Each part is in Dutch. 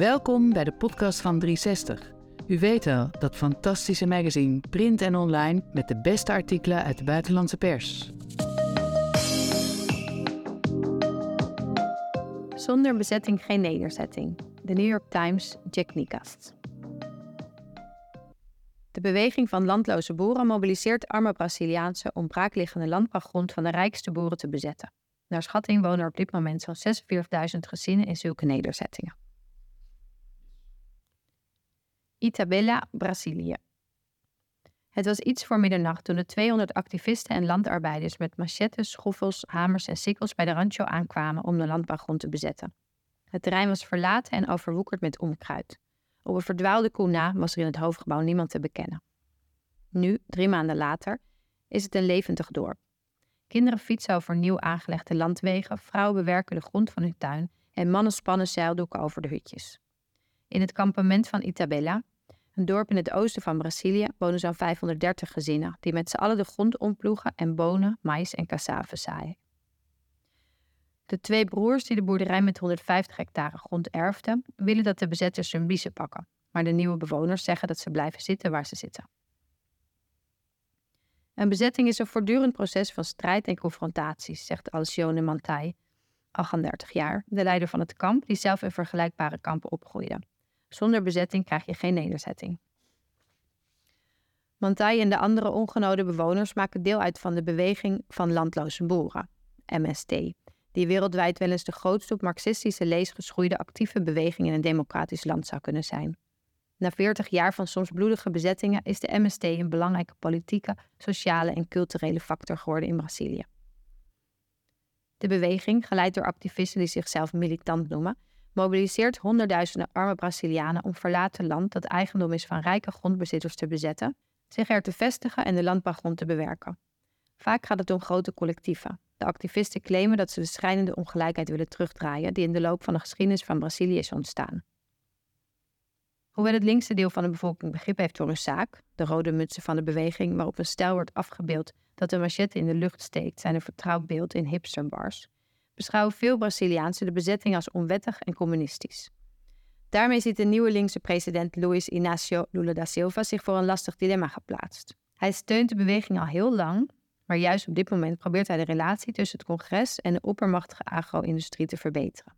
Welkom bij de podcast van 360. U weet wel, dat fantastische magazine, print en online, met de beste artikelen uit de buitenlandse pers. Zonder bezetting geen nederzetting. De New York Times, Jack Nicast. De beweging van landloze boeren mobiliseert arme Braziliaanse om braakliggende landbouwgrond van de rijkste boeren te bezetten. Naar schatting wonen er op dit moment zo'n 46.000 gezinnen in zulke nederzettingen. Itabella, Brazilië. Het was iets voor middernacht toen de 200 activisten en landarbeiders met machetes, schoffels, hamers en sikkels bij de rancho aankwamen om de landbouwgrond te bezetten. Het terrein was verlaten en overwoekerd met onkruid. Op een verdwaalde koe na was er in het hoofdgebouw niemand te bekennen. Nu, drie maanden later, is het een levendig dorp. Kinderen fietsen over nieuw aangelegde landwegen, vrouwen bewerken de grond van hun tuin en mannen spannen zeildoeken over de hutjes. In het kampement van Itabella, een dorp in het oosten van Brazilië, wonen zo'n 530 gezinnen die met z'n allen de grond omploegen en bonen, mais en cassave zaaien. De twee broers die de boerderij met 150 hectare grond erfden, willen dat de bezetters hun biezen pakken, maar de nieuwe bewoners zeggen dat ze blijven zitten waar ze zitten. Een bezetting is een voortdurend proces van strijd en confrontaties, zegt Alcione Mantai, 38 jaar, de leider van het kamp, die zelf in vergelijkbare kampen opgroeide. Zonder bezetting krijg je geen nederzetting. Mantai en de andere ongenode bewoners maken deel uit van de beweging van landloze boeren, MST, die wereldwijd wel eens de grootste op marxistische lees geschoeide actieve beweging in een democratisch land zou kunnen zijn. Na 40 jaar van soms bloedige bezettingen is de MST een belangrijke politieke, sociale en culturele factor geworden in Brazilië. De beweging, geleid door activisten die zichzelf militant noemen, mobiliseert honderdduizenden arme Brazilianen om verlaten land dat eigendom is van rijke grondbezitters te bezetten, zich er te vestigen en de landbouwgrond te bewerken. Vaak gaat het om grote collectieven. De activisten claimen dat ze de schrijnende ongelijkheid willen terugdraaien die in de loop van de geschiedenis van Brazilië is ontstaan. Hoewel het linkse deel van de bevolking begrip heeft voor een zaak, de rode mutsen van de beweging waarop een stijl wordt afgebeeld dat de machette in de lucht steekt, zijn een vertrouwd beeld in hipsterbars, beschouwen veel Braziliaanse de bezetting als onwettig en communistisch. Daarmee ziet de nieuwe linkse president Luiz Inácio Lula da Silva zich voor een lastig dilemma geplaatst. Hij steunt de beweging al heel lang, maar juist op dit moment probeert hij de relatie tussen het congres en de oppermachtige agro-industrie te verbeteren.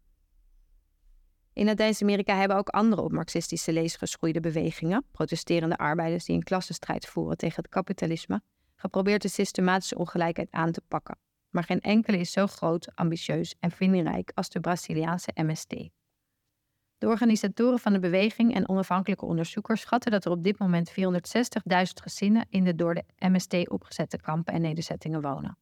In Latijns-Amerika hebben ook andere op marxistische lees geschoeide bewegingen, protesterende arbeiders die een klassenstrijd voeren tegen het kapitalisme, geprobeerd de systematische ongelijkheid aan te pakken maar geen enkele is zo groot, ambitieus en vindingrijk als de Braziliaanse MST. De organisatoren van de beweging en onafhankelijke onderzoekers schatten dat er op dit moment 460.000 gezinnen in de door de MST opgezette kampen en nederzettingen wonen.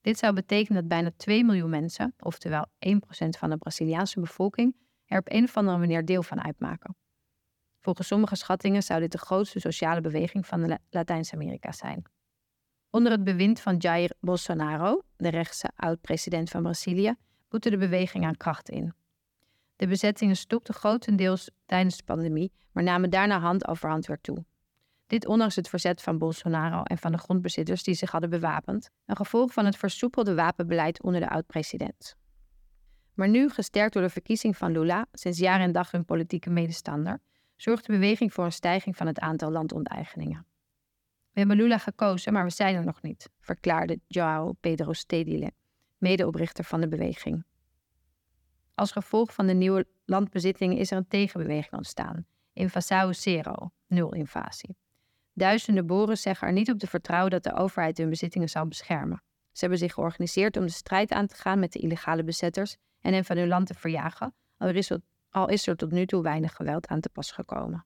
Dit zou betekenen dat bijna 2 miljoen mensen, oftewel 1% van de Braziliaanse bevolking, er op een of andere manier deel van uitmaken. Volgens sommige schattingen zou dit de grootste sociale beweging van Latijns-Amerika zijn. Onder het bewind van Jair Bolsonaro, de rechtse oud-president van Brazilië, boette de beweging aan kracht in. De bezettingen stopten grotendeels tijdens de pandemie, maar namen daarna hand over hand weer toe. Dit ondanks het verzet van Bolsonaro en van de grondbezitters die zich hadden bewapend, een gevolg van het versoepelde wapenbeleid onder de oud-president. Maar nu, gesterkt door de verkiezing van Lula, sinds jaar en dag hun politieke medestander, zorgt de beweging voor een stijging van het aantal landonteigeningen. We hebben Lula gekozen, maar we zijn er nog niet, verklaarde João Pedro Stedile, medeoprichter van de beweging. Als gevolg van de nieuwe landbezittingen is er een tegenbeweging ontstaan, Invasao Zero, nul invasie. Duizenden boeren zeggen er niet op te vertrouwen dat de overheid hun bezittingen zal beschermen. Ze hebben zich georganiseerd om de strijd aan te gaan met de illegale bezetters en hen van hun land te verjagen, al is er tot nu toe weinig geweld aan te pas gekomen.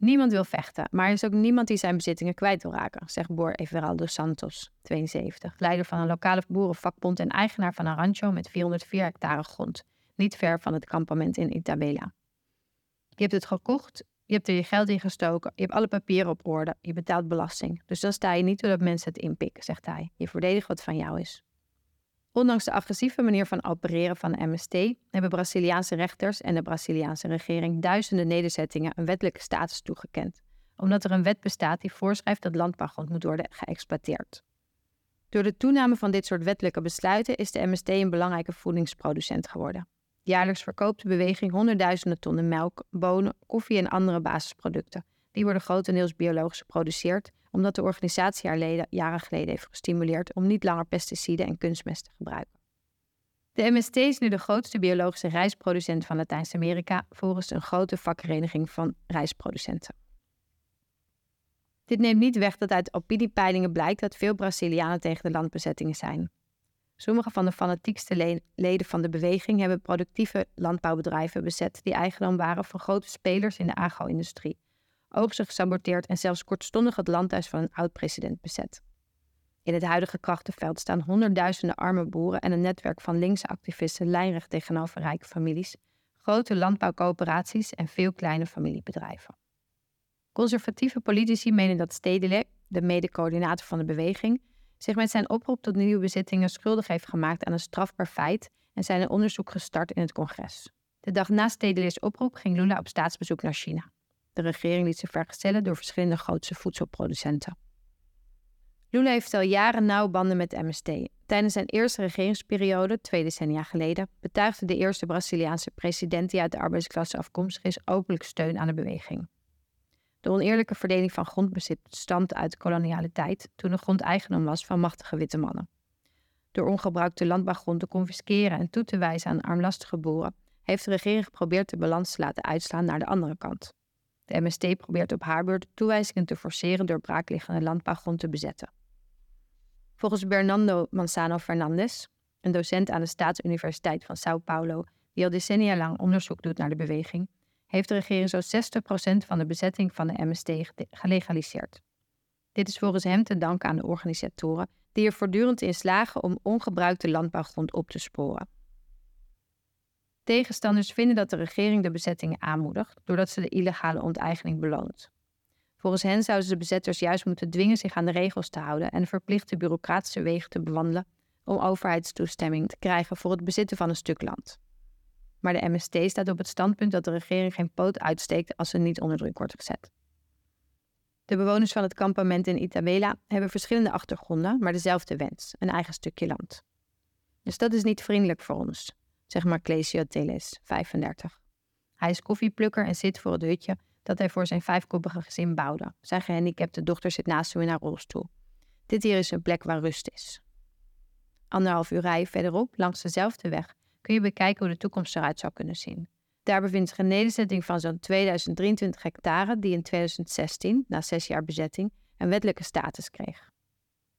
Niemand wil vechten, maar er is ook niemand die zijn bezittingen kwijt wil raken, zegt Boer Everaldo Santos, 72, leider van een lokale boerenvakbond en eigenaar van een rancho met 404 hectare grond, niet ver van het kampement in Itabela. Je hebt het gekocht, je hebt er je geld in gestoken, je hebt alle papieren op orde, je betaalt belasting. Dus dan sta je niet doordat mensen het inpikken, zegt hij. Je verdedigt wat van jou is. Ondanks de agressieve manier van opereren van MST hebben Braziliaanse rechters en de Braziliaanse regering duizenden nederzettingen een wettelijke status toegekend, omdat er een wet bestaat die voorschrijft dat landbouwgrond moet worden geëxploiteerd. Door de toename van dit soort wettelijke besluiten is de MST een belangrijke voedingsproducent geworden. Jaarlijks verkoopt de beweging honderdduizenden tonnen melk, bonen, koffie en andere basisproducten. Die worden grotendeels biologisch geproduceerd, omdat de organisatie haar leden jaren geleden heeft gestimuleerd om niet langer pesticiden en kunstmest te gebruiken. De MST is nu de grootste biologische rijstproducent van Latijns-Amerika, volgens een grote vakvereniging van rijstproducenten. Dit neemt niet weg dat uit opiniepeilingen blijkt dat veel Brazilianen tegen de landbezettingen zijn. Sommige van de fanatiekste leden van de beweging hebben productieve landbouwbedrijven bezet die eigendom waren van grote spelers in de agro-industrie, oogsten gesaboteerd en zelfs kortstondig het landhuis van een oud-president bezet. In het huidige krachtenveld staan honderdduizenden arme boeren en een netwerk van linkse activisten lijnrecht tegenover rijke families, grote landbouwcoöperaties en veel kleine familiebedrijven. Conservatieve politici menen dat Stedelijk, de mede-coördinator van de beweging, zich met zijn oproep tot nieuwe bezittingen schuldig heeft gemaakt aan een strafbaar feit en zijn een onderzoek gestart in het congres. De dag na Stedelijks oproep ging Lula op staatsbezoek naar China. De regering liet zich vergezellen door verschillende grootse voedselproducenten. Lula heeft al jaren nauw banden met MST. Tijdens zijn eerste regeringsperiode, twee decennia geleden, betuigde de eerste Braziliaanse president die uit de arbeidsklasse afkomstig is openlijk steun aan de beweging. De oneerlijke verdeling van grondbezit stamt uit de koloniale tijd, toen de grond eigendom was van machtige witte mannen. Door ongebruikte landbouwgrond te confisceren en toe te wijzen aan armlastige boeren, heeft de regering geprobeerd de balans te laten uitslaan naar de andere kant. De MST probeert op haar beurt toewijzingen te forceren door braakliggende landbouwgrond te bezetten. Volgens Bernardo Manzano Fernandes, een docent aan de Staatsuniversiteit van Sao Paulo, die al decennia lang onderzoek doet naar de beweging, heeft de regering zo'n 60% van de bezetting van de MST gelegaliseerd. Dit is volgens hem te danken aan de organisatoren, die er voortdurend in slagen om ongebruikte landbouwgrond op te sporen. Tegenstanders vinden dat de regering de bezettingen aanmoedigt, doordat ze de illegale onteigening beloont. Volgens hen zouden ze de bezetters juist moeten dwingen zich aan de regels te houden en verplichte bureaucratische wegen te bewandelen om overheidstoestemming te krijgen voor het bezitten van een stuk land. Maar de MST staat op het standpunt dat de regering geen poot uitsteekt als ze niet onder druk wordt gezet. De bewoners van het kampement in Itabela hebben verschillende achtergronden, maar dezelfde wens: een eigen stukje land. Dus dat is niet vriendelijk voor ons, zegt Marclesio Teles, 35. Hij is koffieplukker en zit voor het hutje dat hij voor zijn vijfkoppige gezin bouwde. Zijn gehandicapte dochter zit naast hem in haar rolstoel. Dit hier is een plek waar rust is. Anderhalf uur rijden verderop, langs dezelfde weg, kun je bekijken hoe de toekomst eruit zou kunnen zien. Daar bevindt zich een nederzetting van zo'n 2023 hectare die in 2016, na zes jaar bezetting, een wettelijke status kreeg.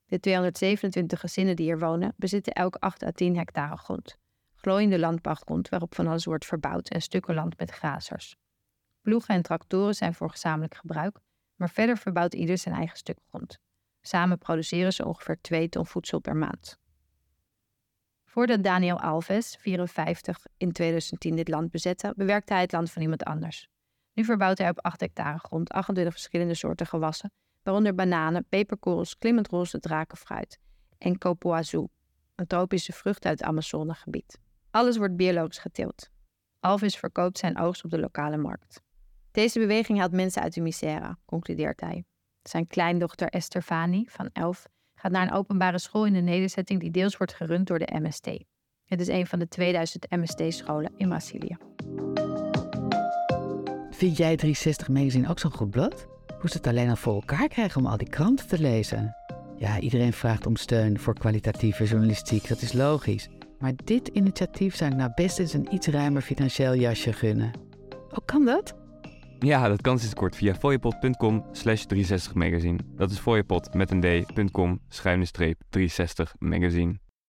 De 227 gezinnen die hier wonen bezitten elk 8 à 10 hectare grond. Glooiende landbouwgrond waarop van alles wordt verbouwd en stukken land met grazers. Ploegen en tractoren zijn voor gezamenlijk gebruik, maar verder verbouwt ieder zijn eigen stuk grond. Samen produceren ze ongeveer 2 ton voedsel per maand. Voordat Daniel Alves, 54, in 2010 dit land bezette, bewerkte hij het land van iemand anders. Nu verbouwt hij op 8 hectare grond 28 verschillende soorten gewassen, waaronder bananen, peperkorrels, klimmend drakenfruit en copoazou, een tropische vrucht uit het Amazonegebied. Alles wordt biologisch geteeld. Alves verkoopt zijn oogst op de lokale markt. Deze beweging haalt mensen uit de misère, concludeert hij. Zijn kleindochter Esther Fani, van 11, gaat naar een openbare school in de nederzetting die deels wordt gerund door de MST. Het is een van de 2000 MST-scholen in Brazilië. Vind jij 360 Magazine ook zo'n goed blad? Hoe ze het alleen al voor elkaar krijgen om al die kranten te lezen? Ja, iedereen vraagt om steun voor kwalitatieve journalistiek, dat is logisch. Maar dit initiatief zou ik nou best eens een iets ruimer financieel jasje gunnen. Hoe kan dat? Ja, dat kan sinds kort via fooiepot.com slash 360 magazine. Dat is fooiepot met een d.com schuine streep 360 magazine.